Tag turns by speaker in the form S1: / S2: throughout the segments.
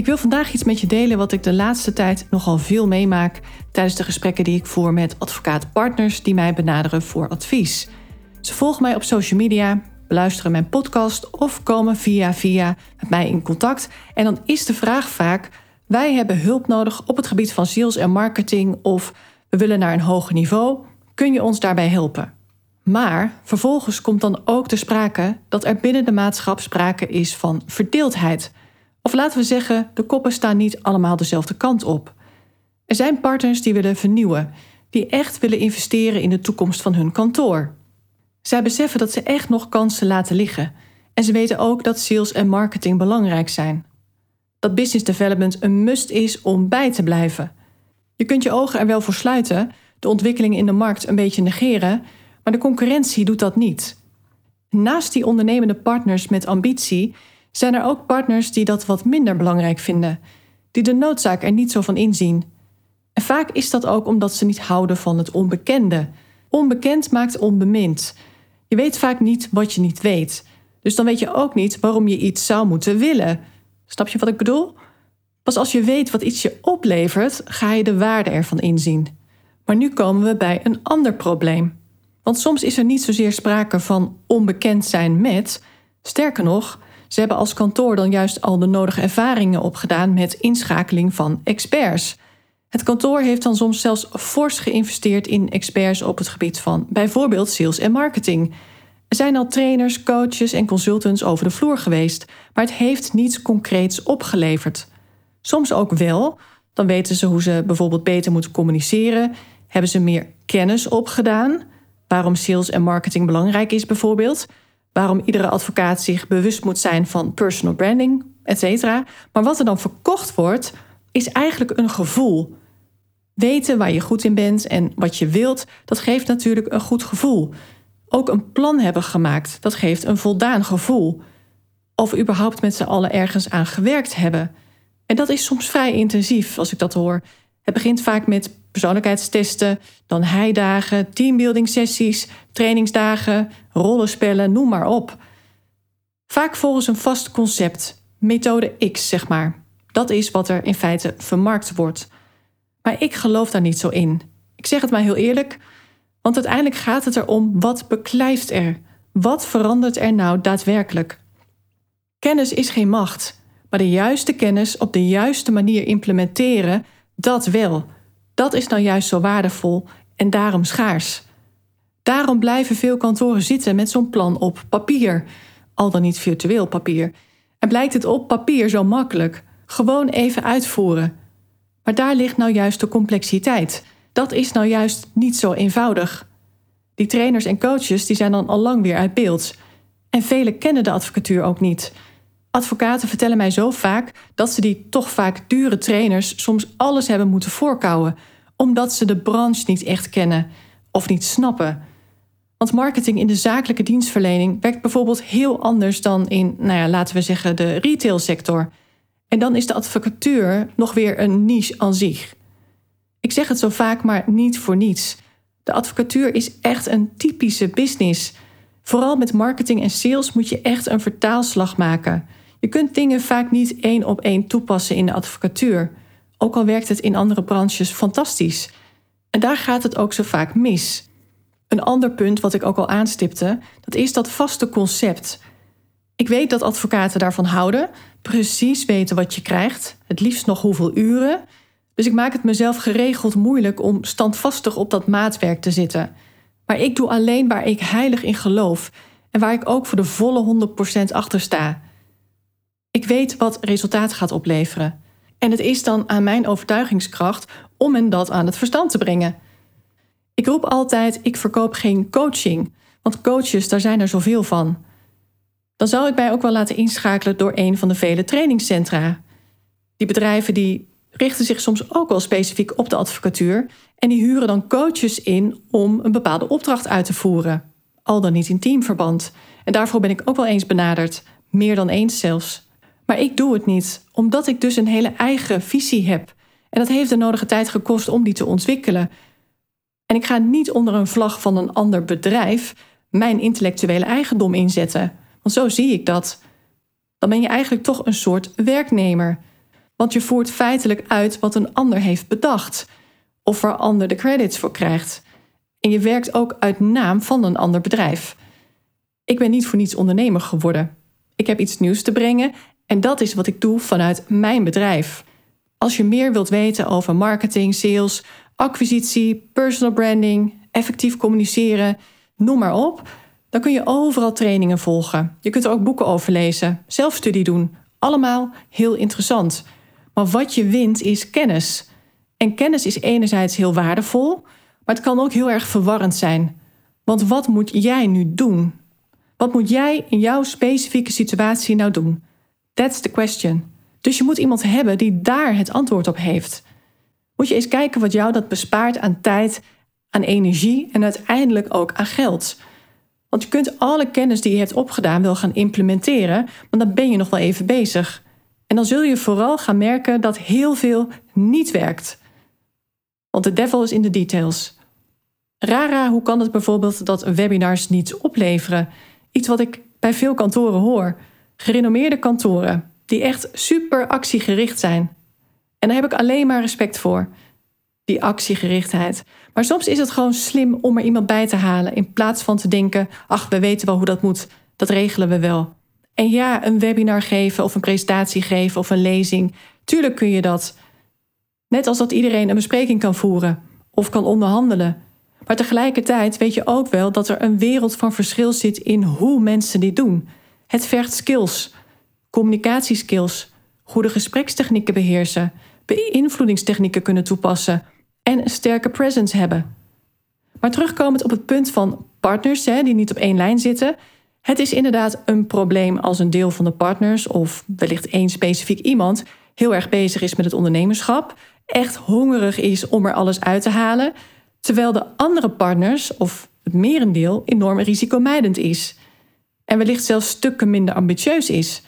S1: Ik wil vandaag iets met je delen wat ik de laatste tijd nogal veel meemaak tijdens de gesprekken die ik voer met advocaatpartners die mij benaderen voor advies. Ze volgen mij op social media, beluisteren mijn podcast of komen via via met mij in contact. En dan is de vraag vaak: wij hebben hulp nodig op het gebied van sales en marketing of we willen naar een hoger niveau. Kun je ons daarbij helpen? Maar vervolgens komt dan ook te sprake dat er binnen de maatschap sprake is van verdeeldheid. Of laten we zeggen, de koppen staan niet allemaal dezelfde kant op. Er zijn partners die willen vernieuwen, die echt willen investeren in de toekomst van hun kantoor. Zij beseffen dat ze echt nog kansen laten liggen. En ze weten ook dat sales en marketing belangrijk zijn. Dat business development een must is om bij te blijven. Je kunt je ogen er wel voor sluiten, de ontwikkelingen in de markt een beetje negeren, maar de concurrentie doet dat niet. Naast die ondernemende partners met ambitie zijn er ook partners die dat wat minder belangrijk vinden, die de noodzaak er niet zo van inzien. En vaak is dat ook omdat ze niet houden van het onbekende. Onbekend maakt onbemind. Je weet vaak niet wat je niet weet. Dus dan weet je ook niet waarom je iets zou moeten willen. Snap je wat ik bedoel? Pas als je weet wat iets je oplevert, ga je de waarde ervan inzien. Maar nu komen we bij een ander probleem. Want soms is er niet zozeer sprake van onbekend zijn met. Sterker nog, ze hebben als kantoor dan juist al de nodige ervaringen opgedaan met inschakeling van experts. Het kantoor heeft dan soms zelfs fors geïnvesteerd in experts op het gebied van bijvoorbeeld sales en marketing. Er zijn al trainers, coaches en consultants over de vloer geweest, maar het heeft niets concreets opgeleverd. Soms ook wel, dan weten ze hoe ze bijvoorbeeld beter moeten communiceren, hebben ze meer kennis opgedaan, waarom sales en marketing belangrijk is bijvoorbeeld, waarom iedere advocaat zich bewust moet zijn van personal branding, etc. Maar wat er dan verkocht wordt, is eigenlijk een gevoel. Weten waar je goed in bent en wat je wilt, dat geeft natuurlijk een goed gevoel. Ook een plan hebben gemaakt, dat geeft een voldaan gevoel. Of überhaupt met z'n allen ergens aan gewerkt hebben. En dat is soms vrij intensief als ik dat hoor. Het begint vaak met persoonlijkheidstesten, dan heidagen, teambuilding sessies, trainingsdagen, rollenspellen, noem maar op. Vaak volgens een vast concept, methode X zeg maar. Dat is wat er in feite vermarkt wordt. Maar ik geloof daar niet zo in. Ik zeg het maar heel eerlijk, want uiteindelijk gaat het erom wat beklijft er? Wat verandert er nou daadwerkelijk? Kennis is geen macht, maar de juiste kennis op de juiste manier implementeren, dat wel. Dat is nou juist zo waardevol en daarom schaars. Daarom blijven veel kantoren zitten met zo'n plan op papier, al dan niet virtueel papier. En blijkt het op papier zo makkelijk, gewoon even uitvoeren. Maar daar ligt nou juist de complexiteit. Dat is nou juist niet zo eenvoudig. Die trainers en coaches die zijn dan al lang weer uit beeld. En velen kennen de advocatuur ook niet. Advocaten vertellen mij zo vaak dat ze die toch vaak dure trainers soms alles hebben moeten voorkouwen, omdat ze de branche niet echt kennen of niet snappen. Want marketing in de zakelijke dienstverlening werkt bijvoorbeeld heel anders dan in, nou ja, laten we zeggen, de retailsector. En dan is de advocatuur nog weer een niche aan zich. Ik zeg het zo vaak, maar niet voor niets. De advocatuur is echt een typische business. Vooral met marketing en sales moet je echt een vertaalslag maken. Je kunt dingen vaak niet één op één toepassen in de advocatuur, ook al werkt het in andere branches fantastisch. En daar gaat het ook zo vaak mis. Een ander punt wat ik ook al aanstipte, dat is dat vaste concept. Ik weet dat advocaten daarvan houden, precies weten wat je krijgt, het liefst nog hoeveel uren. Dus ik maak het mezelf geregeld moeilijk om standvastig op dat maatwerk te zitten. Maar ik doe alleen waar ik heilig in geloof en waar ik ook voor de volle 100% achter sta. Ik weet wat resultaat gaat opleveren. En het is dan aan mijn overtuigingskracht om hen dat aan het verstand te brengen. Ik roep altijd: ik verkoop geen coaching, want coaches, daar zijn er zoveel van. Dan zou ik mij ook wel laten inschakelen door een van de vele trainingscentra. Die bedrijven die richten zich soms ook wel specifiek op de advocatuur en die huren dan coaches in om een bepaalde opdracht uit te voeren, al dan niet in teamverband. En daarvoor ben ik ook wel eens benaderd, meer dan eens zelfs. Maar ik doe het niet, omdat ik dus een hele eigen visie heb. En dat heeft de nodige tijd gekost om die te ontwikkelen. En ik ga niet onder een vlag van een ander bedrijf mijn intellectuele eigendom inzetten. Want zo zie ik dat. Dan ben je eigenlijk toch een soort werknemer. Want je voert feitelijk uit wat een ander heeft bedacht. Of waar ander de credits voor krijgt. En je werkt ook uit naam van een ander bedrijf. Ik ben niet voor niets ondernemer geworden. Ik heb iets nieuws te brengen en dat is wat ik doe vanuit mijn bedrijf. Als je meer wilt weten over marketing, sales, acquisitie, personal branding, effectief communiceren, noem maar op, dan kun je overal trainingen volgen. Je kunt er ook boeken over lezen, zelfstudie doen. Allemaal heel interessant. Maar wat je wint is kennis. En kennis is enerzijds heel waardevol, maar het kan ook heel erg verwarrend zijn. Want wat moet jij nu doen? Wat moet jij in jouw specifieke situatie nou doen? That's the question. Dus je moet iemand hebben die daar het antwoord op heeft. Moet je eens kijken wat jou dat bespaart aan tijd, aan energie en uiteindelijk ook aan geld. Want je kunt alle kennis die je hebt opgedaan wel gaan implementeren, maar dan ben je nog wel even bezig. En dan zul je vooral gaan merken dat heel veel niet werkt. Want de devil is in de details. Rara, hoe kan het bijvoorbeeld dat webinars niets opleveren? Iets wat ik bij veel kantoren hoor. Gerenommeerde kantoren, die echt super actiegericht zijn. En daar heb ik alleen maar respect voor. Die actiegerichtheid. Maar soms is het gewoon slim om er iemand bij te halen. In plaats van te denken: ach, we weten wel hoe dat moet. Dat regelen we wel. En ja, een webinar geven of een presentatie geven of een lezing. Tuurlijk kun je dat. Net als dat iedereen een bespreking kan voeren of kan onderhandelen. Maar tegelijkertijd weet je ook wel dat er een wereld van verschil zit in hoe mensen dit doen. Het vergt skills, communicatieskills, goede gesprekstechnieken beheersen, beïnvloedingstechnieken kunnen toepassen en een sterke presence hebben. Maar terugkomend op het punt van partners hè, die niet op één lijn zitten. Het is inderdaad een probleem als een deel van de partners, of wellicht één specifiek iemand, heel erg bezig is met het ondernemerschap, echt hongerig is om er alles uit te halen, terwijl de andere partners, of het merendeel, enorm risicomijdend is. En wellicht zelfs stukken minder ambitieus is.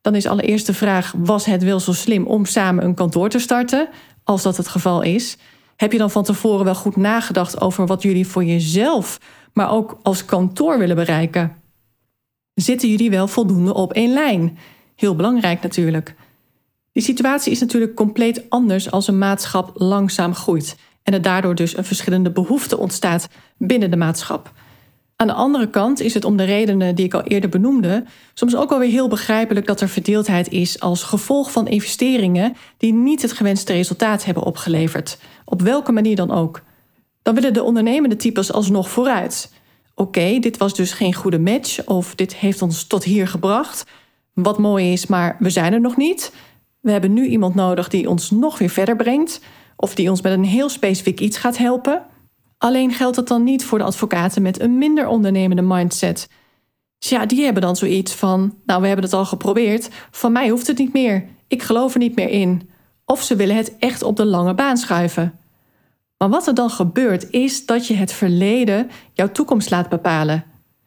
S1: Dan is allereerst de vraag: was het wel zo slim om samen een kantoor te starten? Als dat het geval is. Heb je dan van tevoren wel goed nagedacht over wat jullie voor jezelf, maar ook als kantoor willen bereiken? Zitten jullie wel voldoende op één lijn? Heel belangrijk natuurlijk. Die situatie is natuurlijk compleet anders als een maatschap langzaam groeit en er daardoor dus een verschillende behoefte ontstaat binnen de maatschap. Aan de andere kant is het om de redenen die ik al eerder benoemde, soms ook alweer heel begrijpelijk dat er verdeeldheid is als gevolg van investeringen die niet het gewenste resultaat hebben opgeleverd, op welke manier dan ook. Dan willen de ondernemende types alsnog vooruit. Oké, dit was dus geen goede match of dit heeft ons tot hier gebracht. Wat mooi is, maar we zijn er nog niet. We hebben nu iemand nodig die ons nog weer verder brengt of die ons met een heel specifiek iets gaat helpen. Alleen geldt dat dan niet voor de advocaten met een minder ondernemende mindset. Dus ja, die hebben dan zoiets van: Nou, we hebben het al geprobeerd, van mij hoeft het niet meer, ik geloof er niet meer in. Of ze willen het echt op de lange baan schuiven. Maar wat er dan gebeurt, is dat je het verleden jouw toekomst laat bepalen.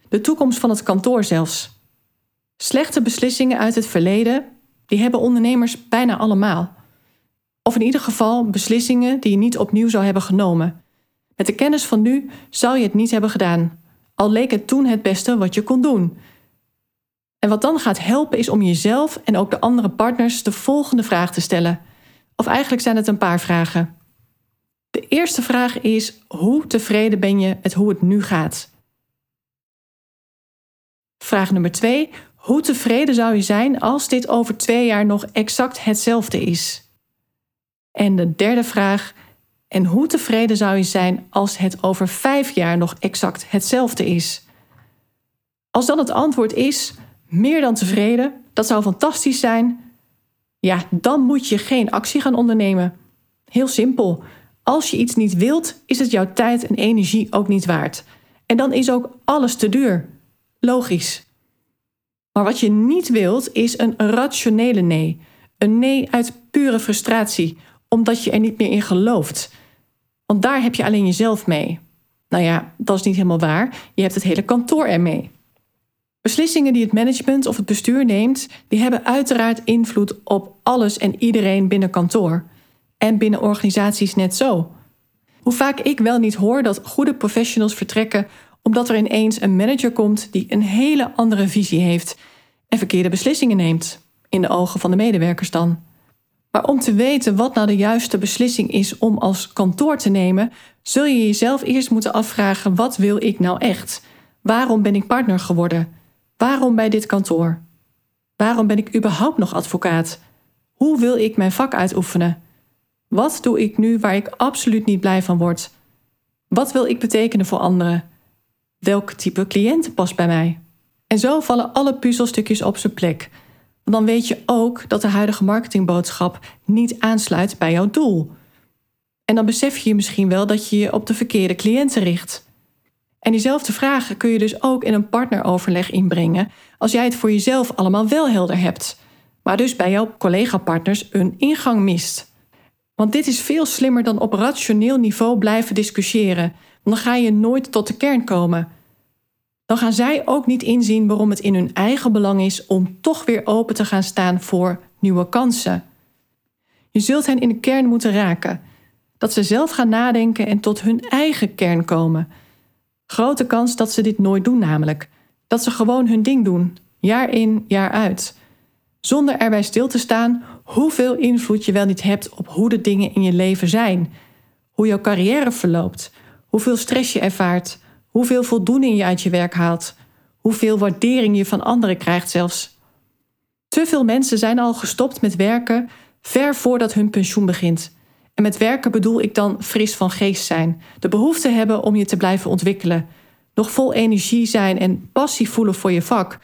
S1: De toekomst van het kantoor zelfs. Slechte beslissingen uit het verleden, die hebben ondernemers bijna allemaal. Of in ieder geval beslissingen die je niet opnieuw zou hebben genomen. Met de kennis van nu zou je het niet hebben gedaan, al leek het toen het beste wat je kon doen. En wat dan gaat helpen is om jezelf en ook de andere partners de volgende vraag te stellen. Of eigenlijk zijn het een paar vragen. De eerste vraag is: hoe tevreden ben je met hoe het nu gaat? Vraag nummer twee: hoe tevreden zou je zijn als dit over twee jaar nog exact hetzelfde is? En de derde vraag: en hoe tevreden zou je zijn als het over vijf jaar nog exact hetzelfde is? Als dan het antwoord is meer dan tevreden, dat zou fantastisch zijn, ja, dan moet je geen actie gaan ondernemen. Heel simpel. Als je iets niet wilt, is het jouw tijd en energie ook niet waard. En dan is ook alles te duur. Logisch. Maar wat je niet wilt, is een rationele nee. Een nee uit pure frustratie, omdat je er niet meer in gelooft. Want daar heb je alleen jezelf mee. Nou ja, dat is niet helemaal waar. Je hebt het hele kantoor ermee. Beslissingen die het management of het bestuur neemt, die hebben uiteraard invloed op alles en iedereen binnen kantoor. En binnen organisaties net zo. Hoe vaak ik wel niet hoor dat goede professionals vertrekken omdat er ineens een manager komt die een hele andere visie heeft en verkeerde beslissingen neemt, in de ogen van de medewerkers dan. Maar om te weten wat nou de juiste beslissing is om als kantoor te nemen, zul je jezelf eerst moeten afvragen: wat wil ik nou echt? Waarom ben ik partner geworden? Waarom bij dit kantoor? Waarom ben ik überhaupt nog advocaat? Hoe wil ik mijn vak uitoefenen? Wat doe ik nu waar ik absoluut niet blij van word? Wat wil ik betekenen voor anderen? Welk type cliënt past bij mij? En zo vallen alle puzzelstukjes op zijn plek. Dan weet je ook dat de huidige marketingboodschap niet aansluit bij jouw doel. En dan besef je misschien wel dat je je op de verkeerde cliënten richt. En diezelfde vragen kun je dus ook in een partneroverleg inbrengen als jij het voor jezelf allemaal wel helder hebt, maar dus bij jouw collega-partners een ingang mist. Want dit is veel slimmer dan op rationeel niveau blijven discussiëren, want dan ga je nooit tot de kern komen. Dan gaan zij ook niet inzien waarom het in hun eigen belang is om toch weer open te gaan staan voor nieuwe kansen. Je zult hen in de kern moeten raken, dat ze zelf gaan nadenken en tot hun eigen kern komen. Grote kans dat ze dit nooit doen, namelijk. Dat ze gewoon hun ding doen, jaar in, jaar uit. Zonder erbij stil te staan hoeveel invloed je wel niet hebt op hoe de dingen in je leven zijn. Hoe jouw carrière verloopt, hoeveel stress je ervaart, hoeveel voldoening je uit je werk haalt, hoeveel waardering je van anderen krijgt zelfs. Te veel mensen zijn al gestopt met werken ver voordat hun pensioen begint. En met werken bedoel ik dan fris van geest zijn, de behoefte hebben om je te blijven ontwikkelen, nog vol energie zijn en passie voelen voor je vak,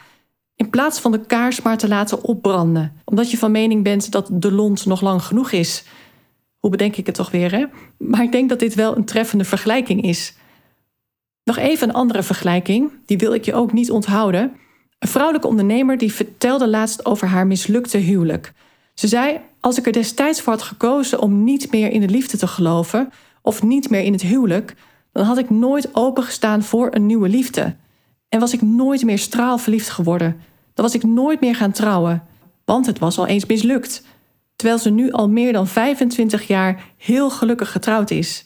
S1: in plaats van de kaars maar te laten opbranden, omdat je van mening bent dat de lont nog lang genoeg is. Hoe bedenk ik het toch weer, hè? Maar ik denk dat dit wel een treffende vergelijking is. Nog even een andere vergelijking, die wil ik je ook niet onthouden. Een vrouwelijke ondernemer die vertelde laatst over haar mislukte huwelijk. Ze zei: Als ik er destijds voor had gekozen om niet meer in de liefde te geloven, of niet meer in het huwelijk, dan had ik nooit opengestaan voor een nieuwe liefde. En was ik nooit meer straalverliefd geworden. Dan was ik nooit meer gaan trouwen, want het was al eens mislukt. Terwijl ze nu al meer dan 25 jaar heel gelukkig getrouwd is.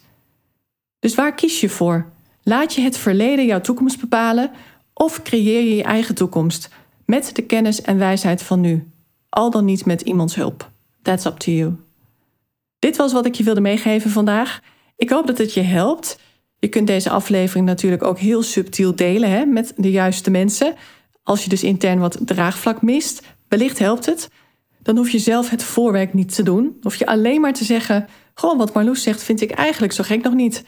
S1: Dus waar kies je voor? Laat je het verleden jouw toekomst bepalen of creëer je je eigen toekomst met de kennis en wijsheid van nu? al dan niet met iemands hulp. That's up to you. Dit was wat ik je wilde meegeven vandaag. Ik hoop dat het je helpt. Je kunt deze aflevering natuurlijk ook heel subtiel delen hè, met de juiste mensen. Als je dus intern wat draagvlak mist, wellicht helpt het. Dan hoef je zelf het voorwerk niet te doen. Hoef je alleen maar te zeggen: Gewoon wat Marloes zegt, vind ik eigenlijk zo gek nog niet.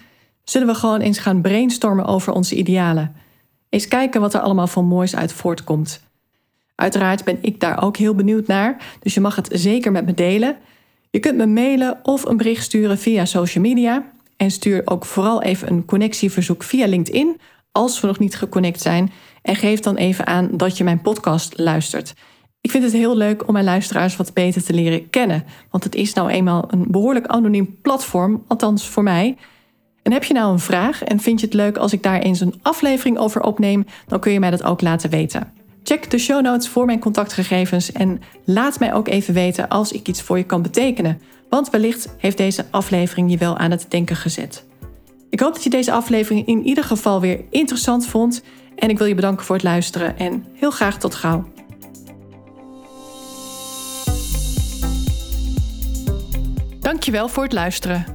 S1: Zullen we gewoon eens gaan brainstormen over onze idealen? Eens kijken wat er allemaal van moois uit voortkomt. Uiteraard ben ik daar ook heel benieuwd naar, dus je mag het zeker met me delen. Je kunt me mailen of een bericht sturen via social media. En stuur ook vooral even een connectieverzoek via LinkedIn als we nog niet geconnect zijn. En geef dan even aan dat je mijn podcast luistert. Ik vind het heel leuk om mijn luisteraars wat beter te leren kennen. Want het is nou eenmaal een behoorlijk anoniem platform, althans voor mij. En heb je nou een vraag en vind je het leuk als ik daar eens een aflevering over opneem, dan kun je mij dat ook laten weten. Check de show notes voor mijn contactgegevens en laat mij ook even weten als ik iets voor je kan betekenen. Want wellicht heeft deze aflevering je wel aan het denken gezet. Ik hoop dat je deze aflevering in ieder geval weer interessant vond. En ik wil je bedanken voor het luisteren en heel graag tot gauw. Dankjewel voor het luisteren.